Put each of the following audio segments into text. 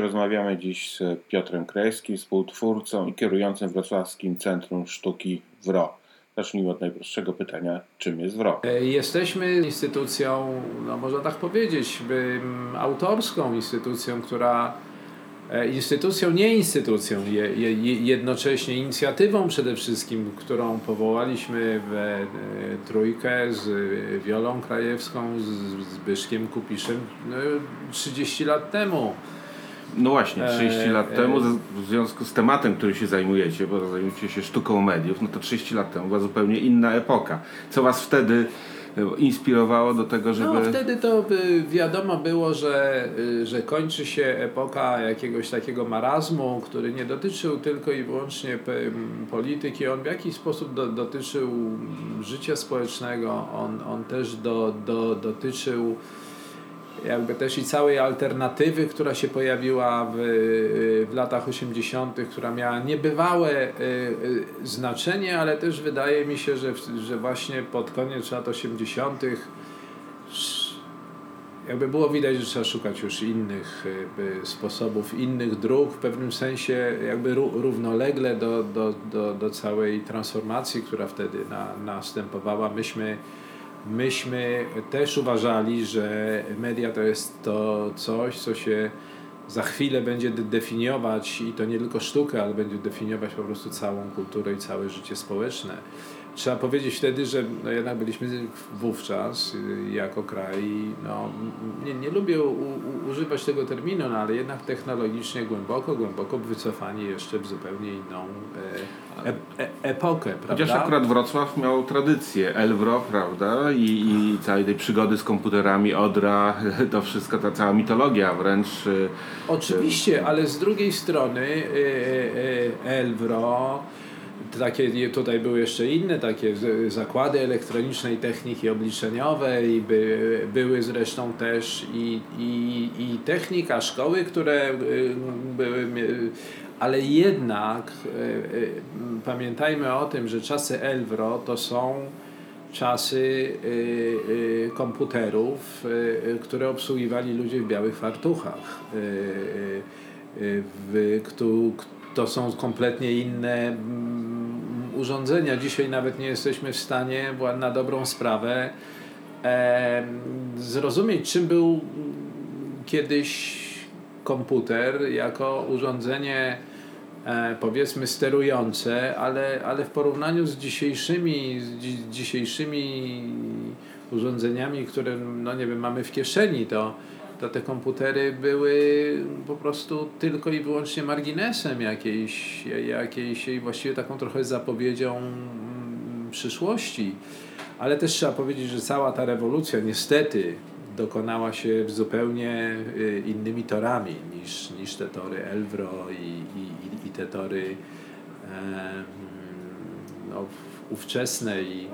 rozmawiamy dziś z Piotrem Krajewskim, współtwórcą i kierującym Wrocławskim Centrum Sztuki WRO. Zacznijmy od najprostszego pytania, czym jest WRO? E, jesteśmy instytucją, no można tak powiedzieć, autorską instytucją, która e, instytucją, nie instytucją, jednocześnie inicjatywą przede wszystkim, którą powołaliśmy we e, trójkę z Wiolą Krajewską, z Zbyszkiem Kupiszem 30 lat temu. No właśnie, 30 e, lat e, temu w związku z tematem, który się zajmujecie, bo zajmujecie się sztuką mediów, no to 30 lat temu była zupełnie inna epoka. Co was wtedy e, inspirowało do tego, żeby... No wtedy to wiadomo było, że, że kończy się epoka jakiegoś takiego marazmu, który nie dotyczył tylko i wyłącznie polityki, on w jakiś sposób do, dotyczył życia społecznego, on, on też do, do, dotyczył jakby też i całej alternatywy, która się pojawiła w, w latach 80., która miała niebywałe y, y, znaczenie, ale też wydaje mi się, że, że właśnie pod koniec lat 80. jakby było widać, że trzeba szukać już innych sposobów, innych dróg, w pewnym sensie jakby równolegle do, do, do, do całej transformacji, która wtedy na, następowała. Myśmy myśmy też uważali, że media to jest to coś, co się za chwilę będzie definiować i to nie tylko sztukę, ale będzie definiować po prostu całą kulturę i całe życie społeczne. Trzeba powiedzieć wtedy, że no jednak byliśmy wówczas y, jako kraj, no, nie, nie lubię u, u, używać tego terminu, no, ale jednak technologicznie głęboko, głęboko wycofani jeszcze w zupełnie inną e, e, e, epokę. Prawda? Chociaż akurat Wrocław miał tradycję Elwro, prawda? I, I całej tej przygody z komputerami, Odra, to wszystko, ta cała mitologia wręcz. Y, Oczywiście, ale z drugiej strony y, Elwro takie, tutaj były jeszcze inne takie zakłady elektronicznej techniki obliczeniowej, by, były zresztą też i, i, i technika szkoły, które y, były, ale jednak y, y, pamiętajmy o tym, że czasy Elwro to są czasy komputerów, które obsługiwali ludzie w białych fartuchach. W, to są kompletnie inne mm, urządzenia. Dzisiaj nawet nie jesteśmy w stanie na dobrą sprawę e, zrozumieć, czym był kiedyś komputer jako urządzenie e, powiedzmy sterujące, ale, ale w porównaniu z dzisiejszymi, z dzi dzisiejszymi urządzeniami, które no nie wiem, mamy w kieszeni, to to te komputery były po prostu tylko i wyłącznie marginesem jakiejś, jakiejś właściwie taką trochę zapowiedzią mm, przyszłości. Ale też trzeba powiedzieć, że cała ta rewolucja niestety dokonała się zupełnie y, innymi torami niż, niż te tory Elwro i, i, i te tory e, no, ówczesne i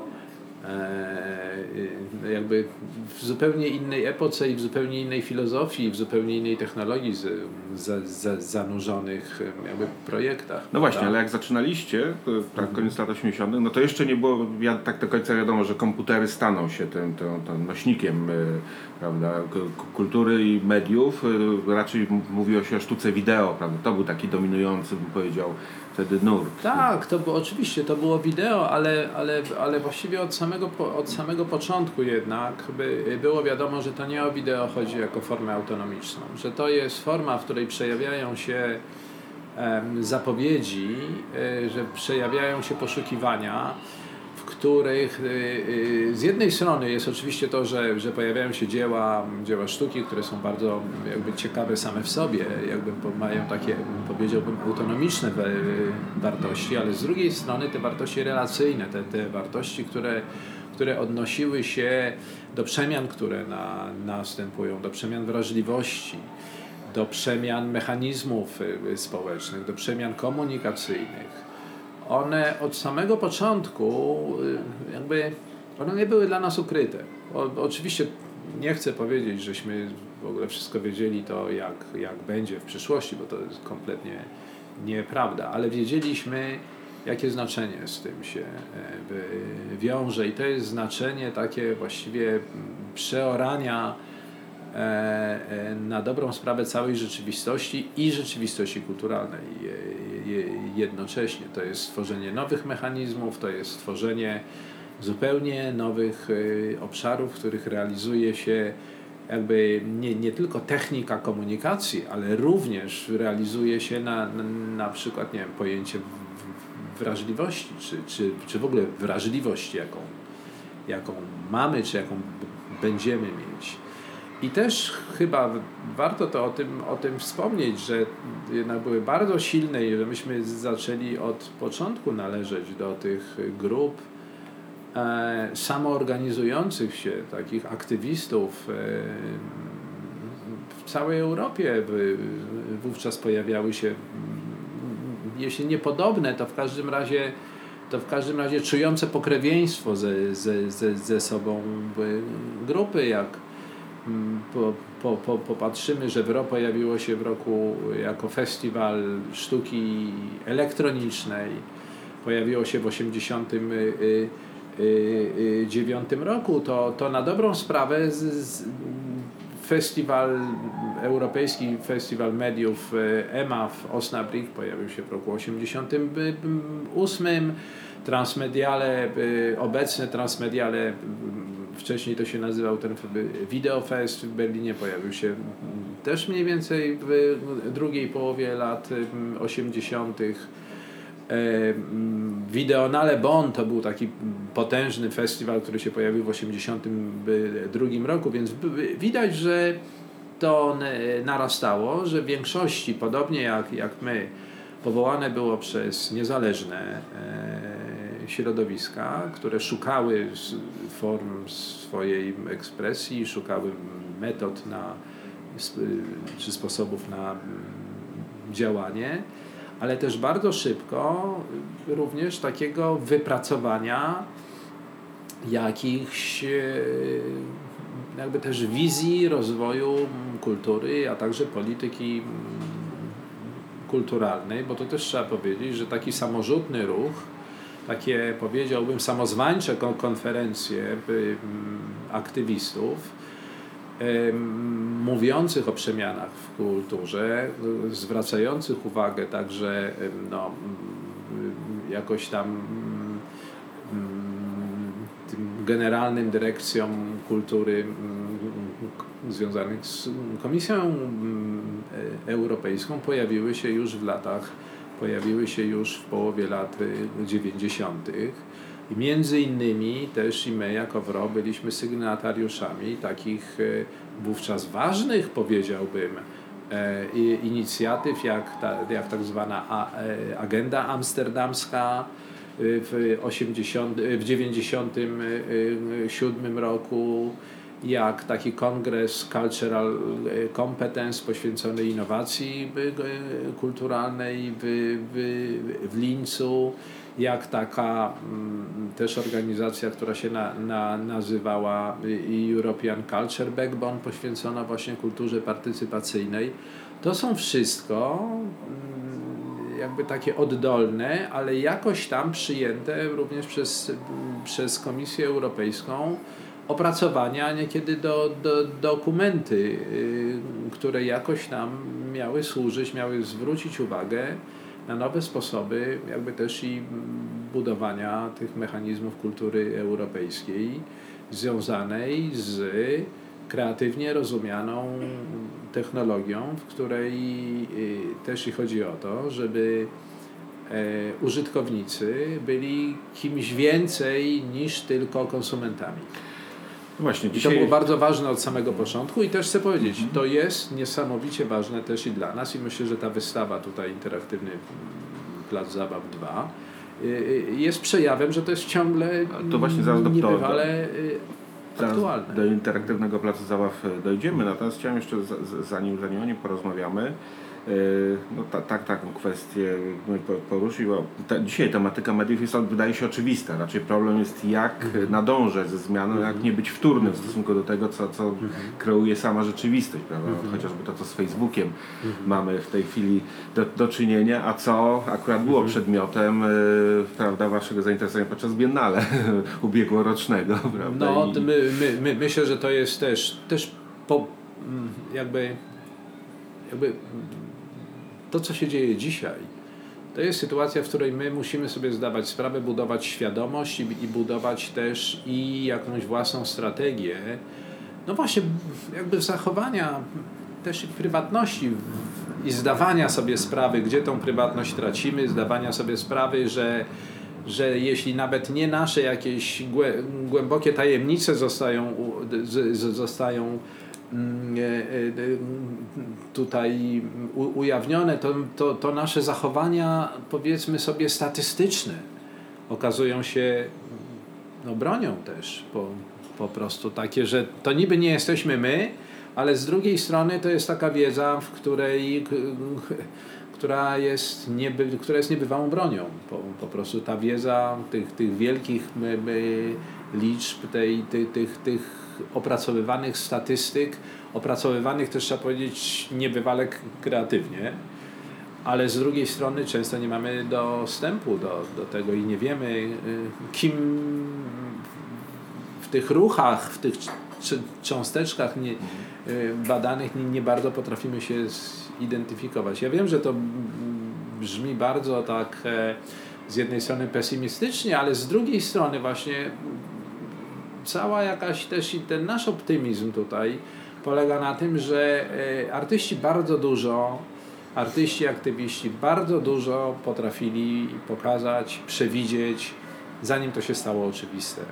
jakby w zupełnie innej epoce i w zupełnie innej filozofii, w zupełnie innej technologii z, z, z zanurzonych jakby projektach. No właśnie, ale jak zaczynaliście, tak, koniec lat 80., no to jeszcze nie było tak do końca wiadomo, że komputery staną się tym, tym, tym nośnikiem e, prawda, kultury i mediów. E, raczej mówiło się o sztuce wideo, prawda? to był taki dominujący, bym powiedział, wtedy nurt. Tak, to było, oczywiście to było wideo, ale, ale, ale właściwie od samego, od samego początku jednak by, było wiadomo, że to nie o wideo chodzi jako formę autonomiczną, że to jest forma, w której przejawiają się zapowiedzi, e, że przejawiają się poszukiwania, których y, y, z jednej strony jest oczywiście to, że, że pojawiają się dzieła, dzieła sztuki, które są bardzo jakby ciekawe same w sobie, jakby mają takie, powiedziałbym, autonomiczne wartości, ale z drugiej strony te wartości relacyjne, te, te wartości, które, które odnosiły się do przemian, które na, następują, do przemian wrażliwości, do przemian mechanizmów y, społecznych, do przemian komunikacyjnych one od samego początku y, jakby one nie były dla nas ukryte. O, oczywiście nie chcę powiedzieć, żeśmy w ogóle wszystko wiedzieli to, jak, jak będzie w przyszłości, bo to jest kompletnie nieprawda, ale wiedzieliśmy, jakie znaczenie z tym się e, wiąże i to jest znaczenie takie właściwie przeorania e, na dobrą sprawę całej rzeczywistości i rzeczywistości kulturalnej jednocześnie. To jest stworzenie nowych mechanizmów, to jest stworzenie zupełnie nowych obszarów, w których realizuje się jakby nie, nie tylko technika komunikacji, ale również realizuje się na, na, na przykład nie wiem, pojęcie wrażliwości, czy, czy, czy w ogóle wrażliwość, jaką, jaką mamy, czy jaką będziemy mieć. I też chyba warto to o tym, o tym wspomnieć, że jednak były bardzo silne i że myśmy zaczęli od początku należeć do tych grup e, samoorganizujących się, takich aktywistów. E, w całej Europie wówczas pojawiały się jeśli niepodobne, to w każdym razie to w każdym razie czujące pokrewieństwo ze, ze, ze, ze sobą grupy, jak mm, po, po, po, popatrzymy, że WRO pojawiło się w roku jako festiwal sztuki elektronicznej, pojawiło się w 1989 roku, to, to na dobrą sprawę z, z, festiwal, europejski festiwal mediów EMA w Osnabrück pojawił się w roku 1988. Transmediale, obecne Transmediale, wcześniej to się nazywał ten Videofest w Berlinie, pojawił się też mniej więcej w drugiej połowie lat 80. Videonale Bonn to był taki potężny festiwal, który się pojawił w 1982 roku, więc widać, że to narastało, że w większości, podobnie jak, jak my, powołane było przez niezależne e, środowiska, które szukały form swojej ekspresji, szukały metod na, czy sposobów na działanie ale też bardzo szybko również takiego wypracowania jakichś e, jakby też wizji rozwoju kultury, a także polityki kulturalnej, bo to też trzeba powiedzieć, że taki samorzutny ruch, takie powiedziałbym samozwańcze konferencje aktywistów, mówiących o przemianach w kulturze, zwracających uwagę także no, jakoś tam tym generalnym dyrekcjom kultury związanych z Komisją Europejską pojawiły się już w latach, pojawiły się już w połowie lat 90 i między innymi też i my jako WRO byliśmy sygnatariuszami takich e, wówczas ważnych, powiedziałbym, e, inicjatyw jak, ta, jak tak zwana e, agenda amsterdamska w, 80, w 97 roku, jak taki kongres Cultural Competence poświęcony innowacji kulturalnej w, w, w Lincu jak taka mm, też organizacja, która się na, na, nazywała European Culture Backbone, poświęcona właśnie kulturze partycypacyjnej. To są wszystko mm, jakby takie oddolne, ale jakoś tam przyjęte również przez, przez Komisję Europejską opracowania, niekiedy do, do dokumenty, y, które jakoś tam miały służyć, miały zwrócić uwagę na nowe sposoby, jakby też i budowania tych mechanizmów kultury europejskiej związanej z kreatywnie rozumianą technologią, w której y, też i chodzi o to, żeby e, użytkownicy byli kimś więcej niż tylko konsumentami. Właśnie, dzisiaj... I to było bardzo ważne od samego początku i też chcę powiedzieć, to jest niesamowicie ważne też i dla nas i myślę, że ta wystawa tutaj interaktywny Plac Zabaw 2 y, y, jest przejawem, że to jest ciągle to właśnie zaraz do, niebywale y, aktualne. Do interaktywnego Placu Zabaw dojdziemy, natomiast chciałem jeszcze zanim, zanim o nim porozmawiamy, no ta, tak, taką kwestię poruszył. Ta, dzisiaj tematyka mediów jest, wydaje się, oczywista. Raczej problem jest, jak mhm. nadążać ze zmianą, jak mhm. nie być wtórnym w stosunku do tego, co, co mhm. kreuje sama rzeczywistość. Prawda? Chociażby to, co z Facebookiem mamy w tej chwili do, do czynienia, a co akurat było przedmiotem e, prawda, waszego zainteresowania podczas Biennale ubiegłorocznego. Prawda? No, I... my, my, my, myślę, że to jest też, też po, mm, jakby, jakby to, co się dzieje dzisiaj, to jest sytuacja, w której my musimy sobie zdawać sprawę, budować świadomość i, i budować też i jakąś własną strategię. No właśnie, jakby zachowania też prywatności i zdawania sobie sprawy, gdzie tą prywatność tracimy, zdawania sobie sprawy, że, że jeśli nawet nie nasze jakieś głębokie tajemnice zostają, zostają tutaj ujawnione, to, to, to nasze zachowania, powiedzmy sobie, statystyczne okazują się no, bronią też po, po prostu takie, że to niby nie jesteśmy my, ale z drugiej strony to jest taka wiedza, w której która jest, nieby, która jest niebywałą bronią. Po, po prostu ta wiedza tych, tych wielkich liczb, tej, tych, tych opracowywanych statystyk, opracowywanych też trzeba powiedzieć niebywale kreatywnie, ale z drugiej strony często nie mamy dostępu do, do tego i nie wiemy, y, kim w tych ruchach, w tych cząsteczkach nie, y, badanych nie, nie bardzo potrafimy się zidentyfikować. Ja wiem, że to brzmi bardzo tak e, z jednej strony pesymistycznie, ale z drugiej strony właśnie cała jakaś też i ten nasz optymizm tutaj polega na tym, że e, artyści bardzo dużo, artyści, aktywiści bardzo dużo potrafili pokazać, przewidzieć, zanim to się stało oczywiste.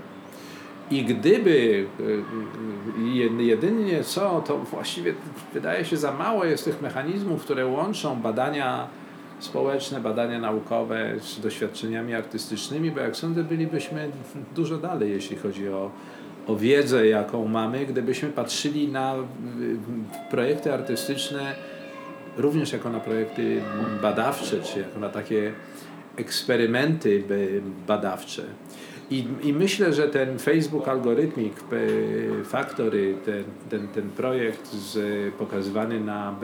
I gdyby y, y, jedynie co, to właściwie wydaje się za mało jest tych mechanizmów, które łączą badania społeczne, badania naukowe z doświadczeniami artystycznymi, bo jak sądzę, bylibyśmy dużo dalej, jeśli chodzi o, o wiedzę, jaką mamy, gdybyśmy patrzyli na projekty artystyczne również jako na projekty badawcze, czy jako na takie eksperymenty badawcze. I, I myślę, że ten Facebook Algorithmic Factory, ten, ten, ten projekt z, pokazywany na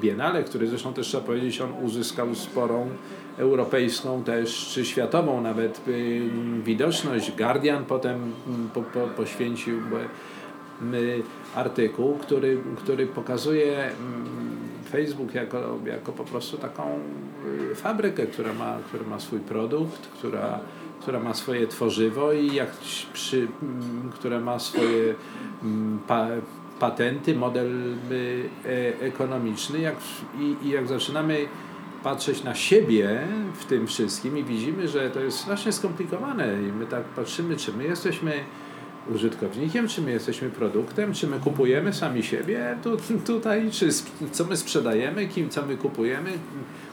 Biennale, który zresztą też trzeba powiedzieć, on uzyskał sporą europejską też, czy światową nawet widoczność. Guardian potem po, po, poświęcił artykuł, który, który pokazuje Facebook jako, jako po prostu taką fabrykę, która ma, która ma swój produkt, która która ma swoje tworzywo i jak przy, mm, która ma swoje mm, pa, patenty, model y, e, ekonomiczny jak, i, i jak zaczynamy patrzeć na siebie w tym wszystkim i widzimy, że to jest strasznie skomplikowane i my tak patrzymy, czy my jesteśmy użytkownikiem, czy my jesteśmy produktem, czy my kupujemy sami siebie tu, tutaj, czy co my sprzedajemy, kim co my kupujemy,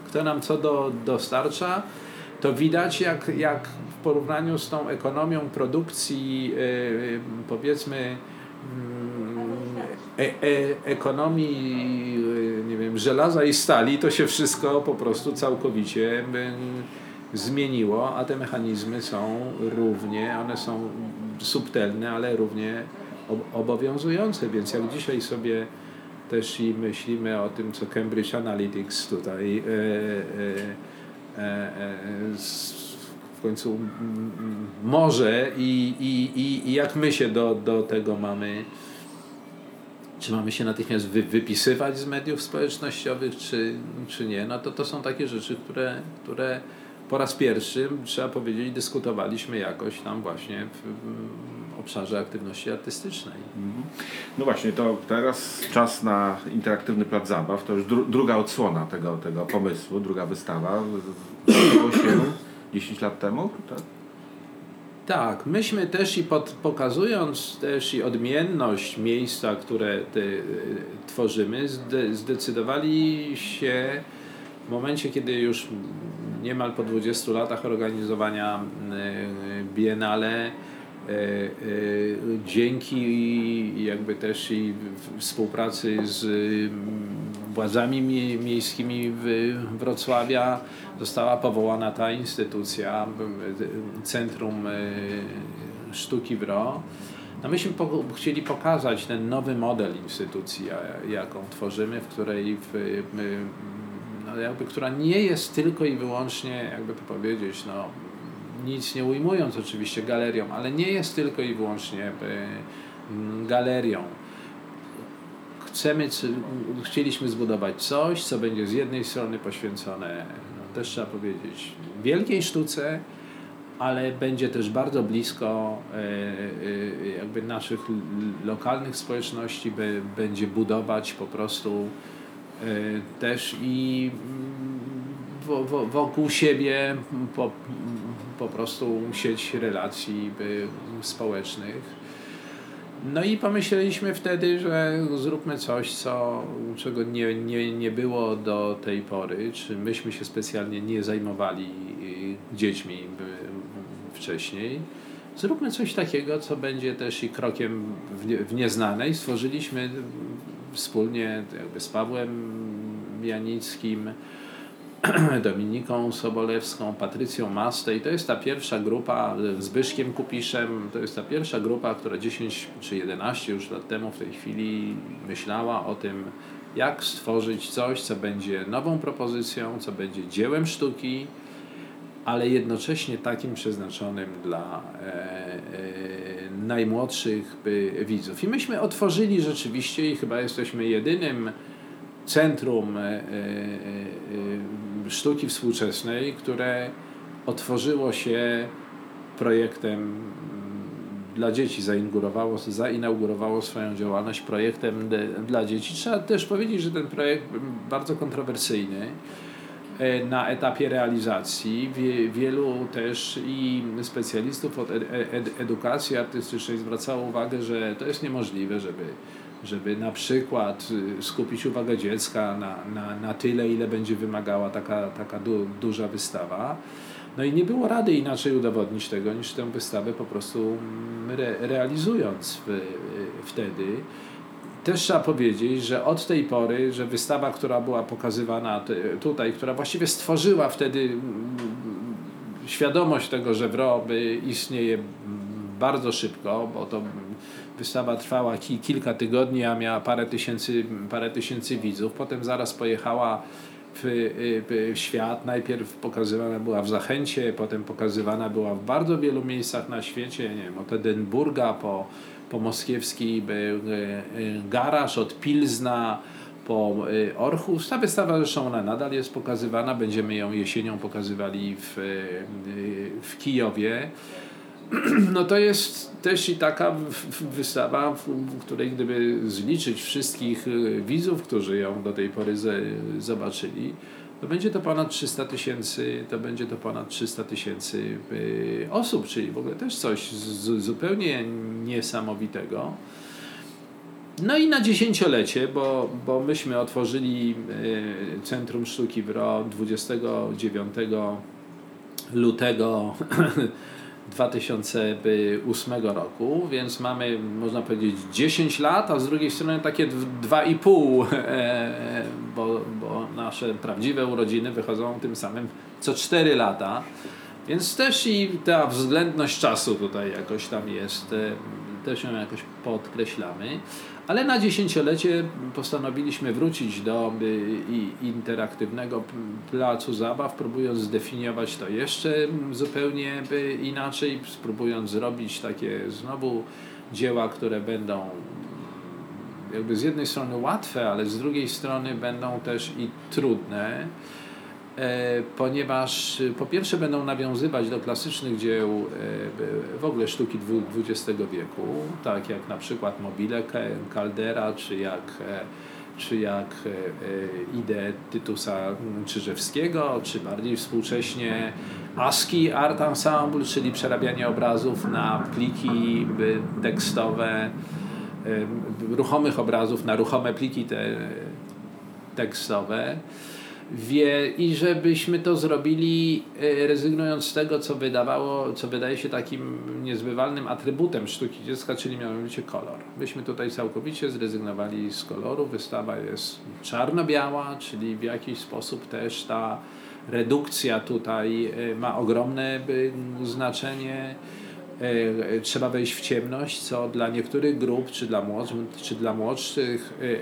kto nam co do, dostarcza to widać jak, jak w porównaniu z tą ekonomią produkcji, e, e, powiedzmy, mm, e, e, ekonomii nie wiem, żelaza i stali, to się wszystko po prostu całkowicie zmieniło, a te mechanizmy są równie, one są subtelne, ale równie obowiązujące, więc jak dzisiaj sobie też i myślimy o tym, co Cambridge Analytics tutaj e, w końcu może i, i, i jak my się do, do tego mamy, czy mamy się natychmiast wy, wypisywać z mediów społecznościowych, czy, czy nie, no to to są takie rzeczy, które, które po raz pierwszy, trzeba powiedzieć, dyskutowaliśmy jakoś tam właśnie w, obszarze aktywności artystycznej. Mhm. No właśnie, to teraz czas na interaktywny plac zabaw. To już dru druga odsłona tego, tego pomysłu, druga wystawa. Zaczęło się 10 lat temu, tak? Tak, myśmy też i pod, pokazując też i odmienność miejsca, które te, tworzymy, zde, zdecydowali się w momencie, kiedy już niemal po 20 latach organizowania y, Biennale E, e, dzięki jakby też i współpracy z mm, władzami miejskimi Wrocławia została powołana ta instytucja, Centrum Sztuki WRO. No myśmy po, chcieli pokazać ten nowy model instytucji, jaką tworzymy, w której w, jakby, która nie jest tylko i wyłącznie, jakby to powiedzieć, no, nic nie ujmując oczywiście galerią, ale nie jest tylko i wyłącznie e, galerią. chcemy, chcieliśmy zbudować coś, co będzie z jednej strony poświęcone, no, też trzeba powiedzieć, wielkiej sztuce, ale będzie też bardzo blisko e, e, jakby naszych lokalnych społeczności, będzie budować po prostu też i mm, wokół siebie po, po prostu sieć relacji społecznych. No i pomyśleliśmy wtedy, że zróbmy coś, co, czego nie, nie, nie było do tej pory, czy myśmy się specjalnie nie zajmowali dziećmi wcześniej. Zróbmy coś takiego, co będzie też i krokiem w, nie, w nieznane i stworzyliśmy wspólnie z Pawłem Janickim, Dominiką Sobolewską, Patrycją Mastej. To jest ta pierwsza grupa, Zbyszkiem Kupiszem, to jest ta pierwsza grupa, która 10 czy 11 już lat temu w tej chwili myślała o tym, jak stworzyć coś, co będzie nową propozycją, co będzie dziełem sztuki, ale jednocześnie takim przeznaczonym dla e, e, najmłodszych e, widzów. I myśmy otworzyli rzeczywiście, i chyba jesteśmy jedynym centrum e, e, e, sztuki współczesnej, które otworzyło się projektem mm, dla dzieci, zainaugurowało, zainaugurowało swoją działalność projektem dla dzieci. Trzeba też powiedzieć, że ten projekt bardzo kontrowersyjny na etapie realizacji. Wie, wielu też i specjalistów od ed, edukacji artystycznej zwracało uwagę, że to jest niemożliwe, żeby żeby na przykład y, skupić uwagę dziecka na, na, na tyle, ile będzie wymagała taka, taka du, duża wystawa. No i nie było rady inaczej udowodnić tego, niż tę wystawę po prostu mm, re, realizując w, y, wtedy. Też trzeba powiedzieć, że od tej pory, że wystawa, która była pokazywana tutaj, która właściwie stworzyła wtedy mm, świadomość tego, że WRO istnieje mm, bardzo szybko, bo to Wystawa trwała ki, kilka tygodni, a miała parę tysięcy, parę tysięcy widzów. Potem zaraz pojechała w, w, świat. Najpierw pokazywana była w Zachęcie, potem pokazywana była w bardzo wielu miejscach na świecie, nie wiem, od Edynburga po, po moskiewski e, e, garaż, od Pilzna po e, Orchus. Ta wystawa zresztą ona nadal jest pokazywana, będziemy ją jesienią pokazywali w, w Kijowie. No to jest też i taka wystawa, w której gdyby zliczyć wszystkich widzów, którzy ją do tej pory zobaczyli, to będzie to ponad 300 tysięcy, to będzie to ponad 300 tysięcy y, osób, czyli w ogóle też coś zupełnie niesamowitego. No i na dziesięciolecie, bo, bo myśmy otworzyli y, Centrum Sztuki w RO 29 lutego 2008 roku, więc mamy, można powiedzieć, 10 lat, a z drugiej strony takie 2,5, e, bo, bo nasze prawdziwe urodziny wychodzą tym samym co 4 lata. Więc też i ta względność czasu tutaj jakoś tam jest, e, też ją jakoś podkreślamy. Ale na dziesięciolecie postanowiliśmy wrócić do interaktywnego placu zabaw, próbując zdefiniować to jeszcze zupełnie inaczej, spróbując zrobić takie znowu dzieła, które będą jakby z jednej strony łatwe, ale z drugiej strony będą też i trudne. E, ponieważ e, po pierwsze będą nawiązywać do klasycznych dzieł e, w ogóle sztuki XX wieku, tak jak na przykład Mobile Caldera, czy jak, czy jak Ide Tytusa Czyżewskiego, czy bardziej współcześnie ASCII Art Ensemble, czyli przerabianie obrazów na pliki tekstowe, ruchomych obrazów na ruchome pliki te tekstowe wie i żebyśmy to zrobili e, rezygnując z tego, co wydawało, co wydaje się takim niezbywalnym atrybutem sztuki dziecka, czyli mianowicie kolor. Myśmy tutaj całkowicie zrezygnowali z koloru. Wystawa jest czarno-biała, czyli w jakiś sposób też ta redukcja tutaj e, ma ogromne znaczenie trzeba wejść w ciemność, co dla niektórych grup, czy dla, młodszych, czy dla młodszych e, e,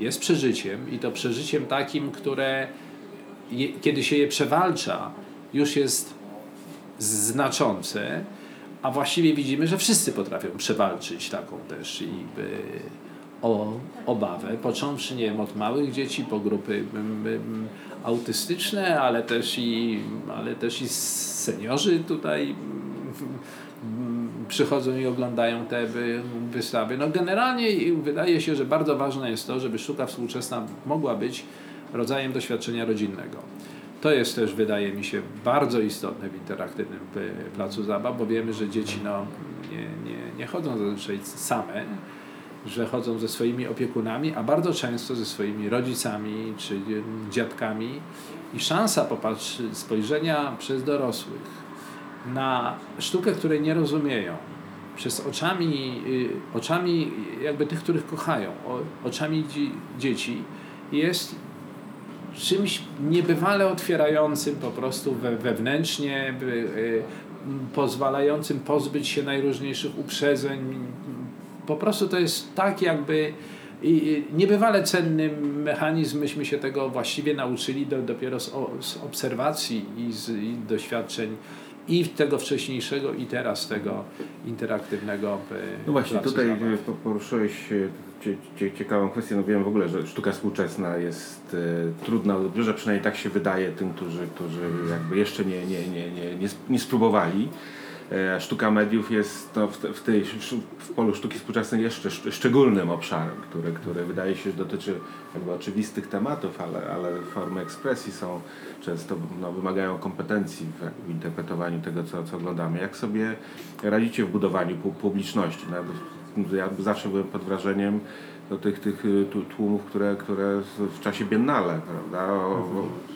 jest przeżyciem i to przeżyciem takim, które kiedy się je przewalcza, już jest znaczące, a właściwie widzimy, że wszyscy potrafią przewalczyć taką też i o obawę, począwszy nie wiem, od małych dzieci po grupy autystyczne, ale też i, ale też i seniorzy tutaj przychodzą i oglądają te wystawy. No generalnie wydaje się, że bardzo ważne jest to, żeby sztuka współczesna mogła być rodzajem doświadczenia rodzinnego. To jest też, wydaje mi się, bardzo istotne w interaktywnym placu zabaw, bo wiemy, że dzieci no, nie, nie, nie chodzą zazwyczaj same, że chodzą ze swoimi opiekunami, a bardzo często ze swoimi rodzicami czy dziadkami. I szansa popatrz, spojrzenia przez dorosłych na sztukę, której nie rozumieją, przez oczami, y, oczami jakby tych, których kochają, oczami dzieci, jest czymś niebywale otwierającym po prostu wewnętrznie, y, pozwalającym pozbyć się najróżniejszych uprzedzeń. Po prostu to jest tak jakby niebywale cenny mechanizm, myśmy się tego właściwie nauczyli do, dopiero z, obserwacji i z doświadczeń i tego wcześniejszego i teraz tego interaktywnego e, No właśnie, tutaj zabaw. E, poruszyłeś ciekawą kwestię, no wiem w ogóle, że sztuka współczesna jest e, trudna do odbiorze, przynajmniej tak się wydaje tym, którzy, którzy jakby jeszcze nie, nie, nie, nie, nie spróbowali. E, sztuka mediów jest no, w, w, tej, w polu sztuki współczesnej jeszcze szczególnym obszarem, który, który wydaje się dotyczy jakby oczywistych tematów, ale, ale formy ekspresji są często no, wymagają kompetencji w, interpretowaniu tego, co, co oglądamy. Jak sobie radzicie w budowaniu publiczności? No, ja zawsze byłem pod wrażeniem do tych, tych y, tłumów, które, które w czasie biennale, prawda,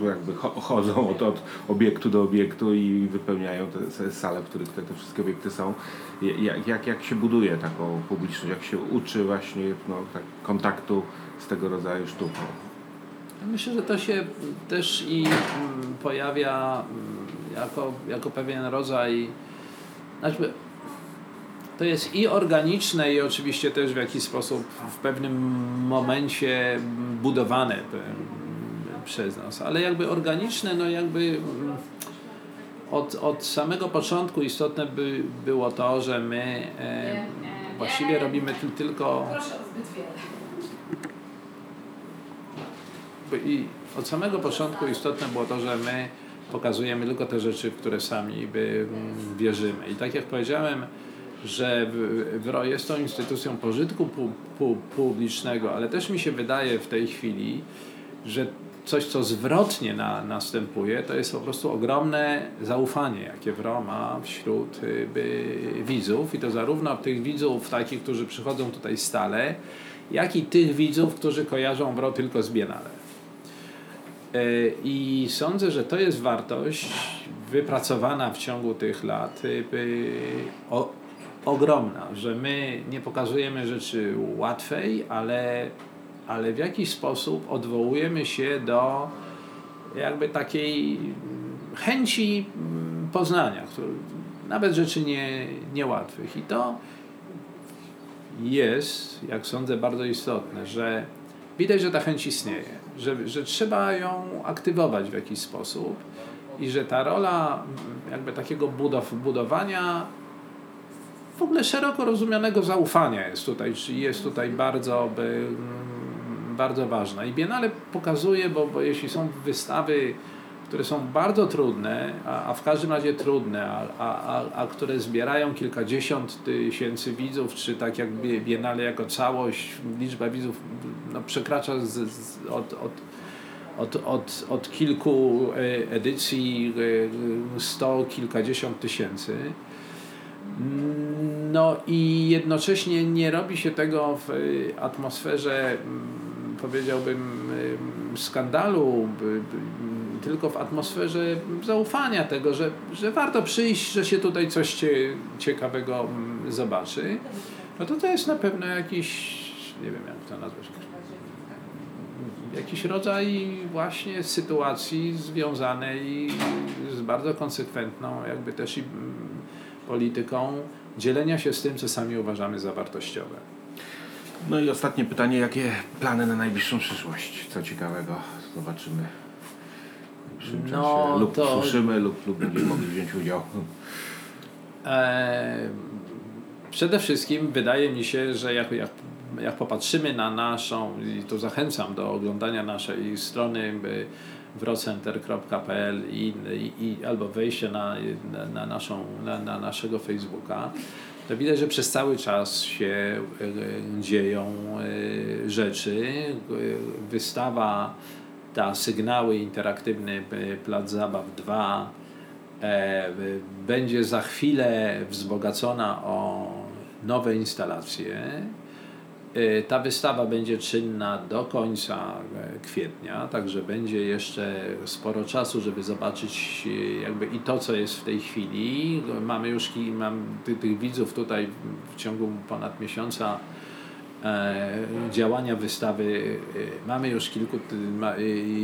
jakby chodzą od, od obiektu do obiektu i wypełniają te sale, w których te, te wszystkie obiekty są. Jak, jak, jak się buduje taką publiczność, jak się uczy właśnie no, tak, kontaktu z tego rodzaju sztuką? Myślę, że to się też i mm, pojawia mm, jako, jako pewien rodzaj, znaczy to jest i organiczne i oczywiście też w jakiś sposób w pewnym momencie budowane przez nas, ale jakby organiczne, no jakby mm, od, od samego początku istotne by było to, że my e, właściwie robimy tu tylko i od samego początku istotne było to, że my pokazujemy tylko te rzeczy, w które sami by mm, wierzymy. I tak jak powiedziałem, że WRO jest to instytucją pożytku pu, pu, publicznego, ale też mi się wydaje w tej chwili, że coś, co zwrotnie na, następuje, to jest po prostu ogromne zaufanie, jakie WRO ma wśród y, widzów i to zarówno tych widzów takich, którzy przychodzą tutaj stale, jak i tych widzów, którzy kojarzą WRO tylko z Biennale. Y, I sądzę, że to jest wartość wypracowana w ciągu tych lat y, ogromna, że my nie pokazujemy rzeczy łatwej, ale, ale w jakiś sposób odwołujemy się do jakby takiej chęci poznania, który, nawet rzeczy nie, niełatwych. I to jest, jak sądzę, bardzo istotne, że widać, że ta chęć istnieje, że, że trzeba ją aktywować w jakiś sposób i że ta rola jakby takiego budow, budowania w ogóle szeroko rozumianego zaufania jest tutaj, jest tutaj bardzo, by, bardzo ważna. I Biennale pokazuje, bo, bo jeśli są wystawy, które są bardzo trudne, a, a w każdym razie trudne, a, a, a, które zbierają kilkadziesiąt tysięcy widzów, czy tak jak Biennale jako całość, liczba widzów no, przekracza z, z, od, od od, od, od kilku e, edycji e, sto kilkadziesiąt tysięcy. No i jednocześnie nie robi się tego w atmosferze, mm, powiedziałbym, y, skandalu, tylko w atmosferze zaufania tego, że, że warto przyjść, że się tutaj coś ciekawego mm, zobaczy. No to to jest na pewno jakiś, nie wiem jak to nazwać, jakiś rodzaj właśnie sytuacji związanej z bardzo konsekwentną jakby też i mm, polityką dzielenia się z tym, co sami uważamy za wartościowe. No i ostatnie pytanie, jakie plany na najbliższą przyszłość? Co ciekawego zobaczymy w no, czasie? Lub to... słyszymy, lub, lub będziemy mogli wziąć udział. E, przede wszystkim wydaje mi się, że jak, jak jak popatrzymy na naszą, i tu zachęcam do oglądania naszej strony wrocenter.pl i, i, albo wejście na, na, na, naszą, na, na naszego Facebooka, to widać, że przez cały czas się e, dzieją e, rzeczy. Wystawa, ta sygnały interaktywny Plac Zabaw 2 e, będzie za chwilę wzbogacona o nowe instalacje. Ta wystawa będzie czynna do końca kwietnia, także będzie jeszcze sporo czasu, żeby zobaczyć jakby i to, co jest w tej chwili. Mamy już mam tych, tych widzów tutaj w ciągu ponad miesiąca e, działania wystawy e, mamy już kilku,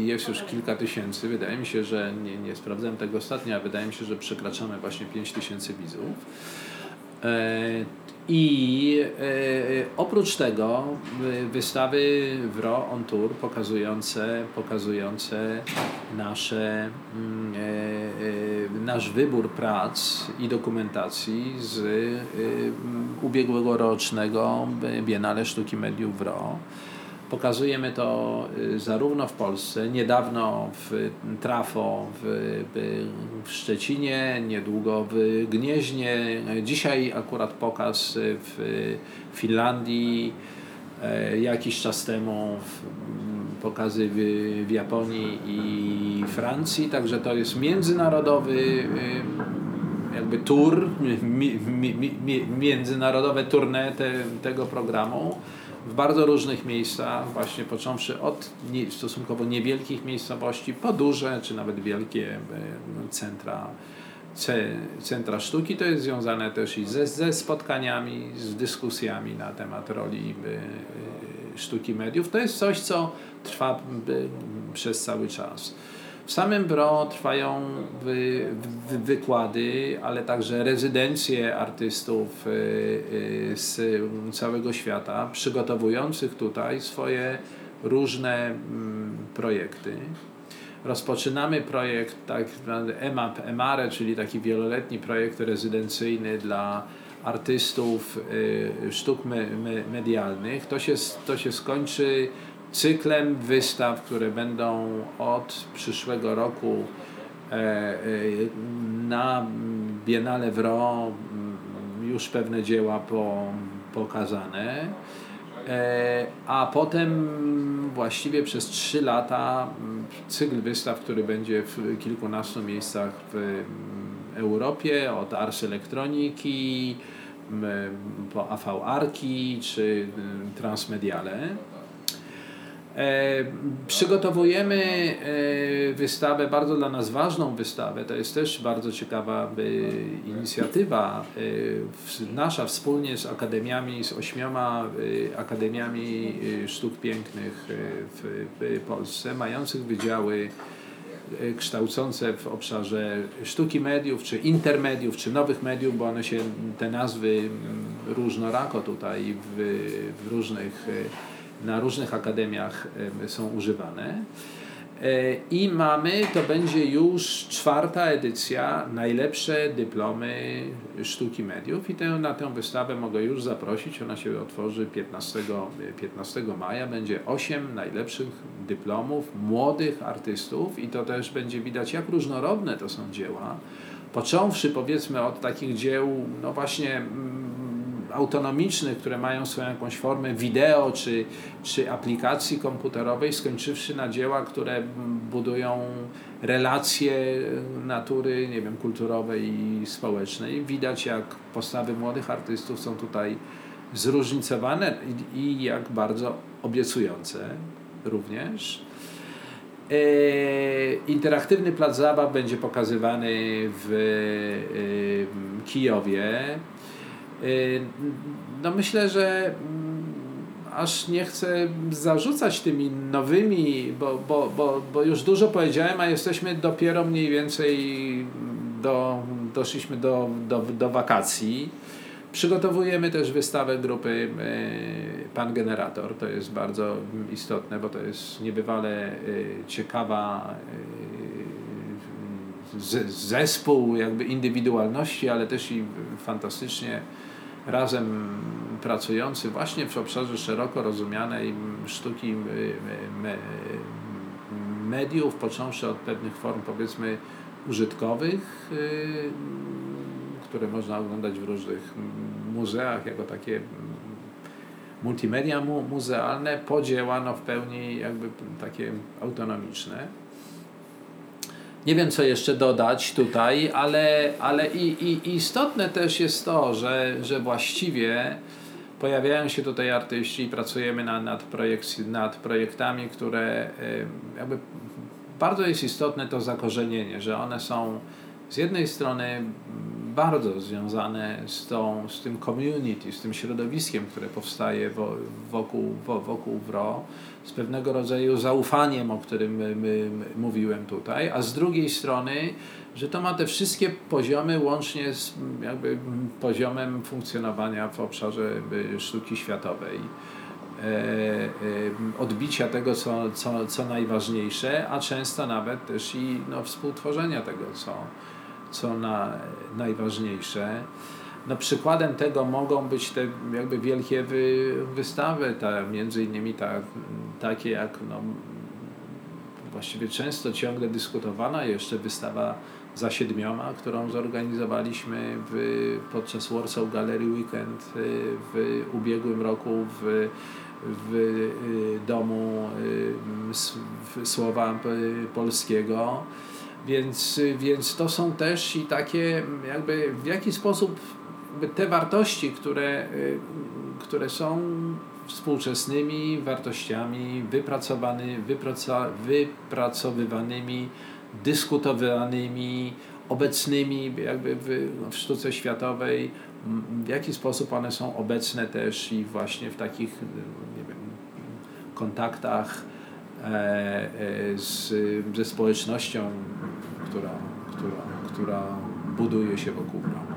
jest już kilka tysięcy. Wydaje mi się, że nie, nie sprawdzałem tego ostatnio, ale wydaje mi się, że przekraczamy właśnie 5 tysięcy widzów. E, I e, oprócz tego wystawy WRO on Tour pokazujące, pokazujące nasze, mm, e, nasz wybór prac i dokumentacji z ubiegłego rocznego Biennale Sztuki Mediów WRO. Pokazujemy to y, zarówno w Polsce, niedawno w Trafo w, w Szczecinie, niedługo w Gnieźnie. Dzisiaj akurat pokaz w Finlandii, e, jakiś czas temu pokazy w, w Japonii i Francji, także to jest międzynarodowy y, jakby tour, mi, mi, mi, międzynarodowe tournée te, tego programu w bardzo różnych miejscach, właśnie począwszy od stosunkowo niewielkich miejscowości po duże, czy nawet wielkie no, centra, centra sztuki. To jest związane też i ze, ze spotkaniami, z dyskusjami na temat roli sztuki mediów. To jest coś, co trwa przez cały czas. W samym BRO trwają wy, wy, wykłady, ale także rezydencje artystów y, y, z całego świata, przygotowujących tutaj swoje różne mm, projekty. Rozpoczynamy projekt tak EMAP, EMARE, czyli taki wieloletni projekt rezydencyjny dla artystów y, sztuk medialnych. To się, to się skończy cyklem wystaw, które będą od przyszłego roku e, e, na Biennale w Ro mm, już pewne dzieła po, pokazane. E, a potem właściwie przez trzy lata mm, cykl wystaw, który będzie w kilkunastu miejscach w mm, Europie, od Ars Elektroniki po AV Arki czy Transmediale. E, przygotowujemy e, wystawę, bardzo dla nas ważną wystawę. To jest też bardzo ciekawa e, inicjatywa nasza wspólnie z akademiami, z ośmioma akademiami sztuk pięknych w Polsce, mających wydziały kształcące w obszarze sztuki mediów, czy intermediów, czy nowych mediów, bo one się, te nazwy różnorako tutaj w, w różnych na różnych akademiach są używane. E, I mamy, to będzie już czwarta edycja, najlepsze dyplomy sztuki mediów i tę, na tę wystawę mogę już zaprosić. Ona się otworzy 15, 15 maja. Będzie 8 najlepszych dyplomów młodych artystów i to też będzie widać, jak różnorodne to są dzieła. Począwszy powiedzmy od takich dzieł, no właśnie autonomicznych, które mają swoją jakąś formę wideo czy, czy aplikacji komputerowej, skończywszy na dzieła, które budują relacje natury, nie wiem, kulturowej i społecznej. Widać, jak postawy młodych artystów są tutaj zróżnicowane i, i jak bardzo obiecujące również. E, interaktywny plac zabaw będzie pokazywany w e, Kijowie no myślę, że mm, aż nie chcę zarzucać tymi nowymi, bo, bo, bo, bo już dużo powiedziałem, a jesteśmy dopiero mniej więcej do, doszliśmy do, do, do wakacji. Przygotowujemy też wystawę grupy y, Pan Generator. To jest bardzo istotne, bo to jest niebywale y, ciekawa zespół jakby indywidualności, ale też i fantastycznie razem pracujący właśnie w obszarze szeroko rozumianej sztuki mediów, począwszy od pewnych form powiedzmy użytkowych, które można oglądać w różnych muzeach jako takie multimedia mu, muzealne, podziełano w pełni jakby takie autonomiczne. Nie wiem, co jeszcze dodać tutaj, ale, ale i, i, istotne też jest to, że, że właściwie pojawiają się tutaj artyści i pracujemy nad, nad, projekcji, nad projektami, które jakby bardzo jest istotne to zakorzenienie, że one są z jednej strony bardzo związane z, tą, z tym community, z tym środowiskiem, które powstaje wokół, wokół WRO, z pewnego rodzaju zaufaniem, o którym my, my, mówiłem tutaj, a z drugiej strony, że to ma te wszystkie poziomy łącznie z jakby poziomem funkcjonowania w obszarze sztuki światowej. E, e, odbicia tego, co, co, co najważniejsze, a często nawet też i no, współtworzenia tego, co, co na, najważniejsze. No, przykładem tego mogą być te jakby wielkie wy, wystawy, ta, między innymi ta, takie jak no, właściwie często ciągle dyskutowana jeszcze wystawa za siedmioma, którą zorganizowaliśmy w, podczas Warsaw Gallery Weekend w ubiegłym roku w, w domu Słowa Polskiego. Więc, więc to są też i takie jakby w jaki sposób te wartości, które, które są współczesnymi wartościami wypracowany, wypraca, wypracowywanymi, dyskutowanymi, obecnymi jakby w, w sztuce światowej, w jaki sposób one są obecne też i właśnie w takich nie wiem, kontaktach e, e, z, ze społecznością która, która, która buduje się wokół bramy.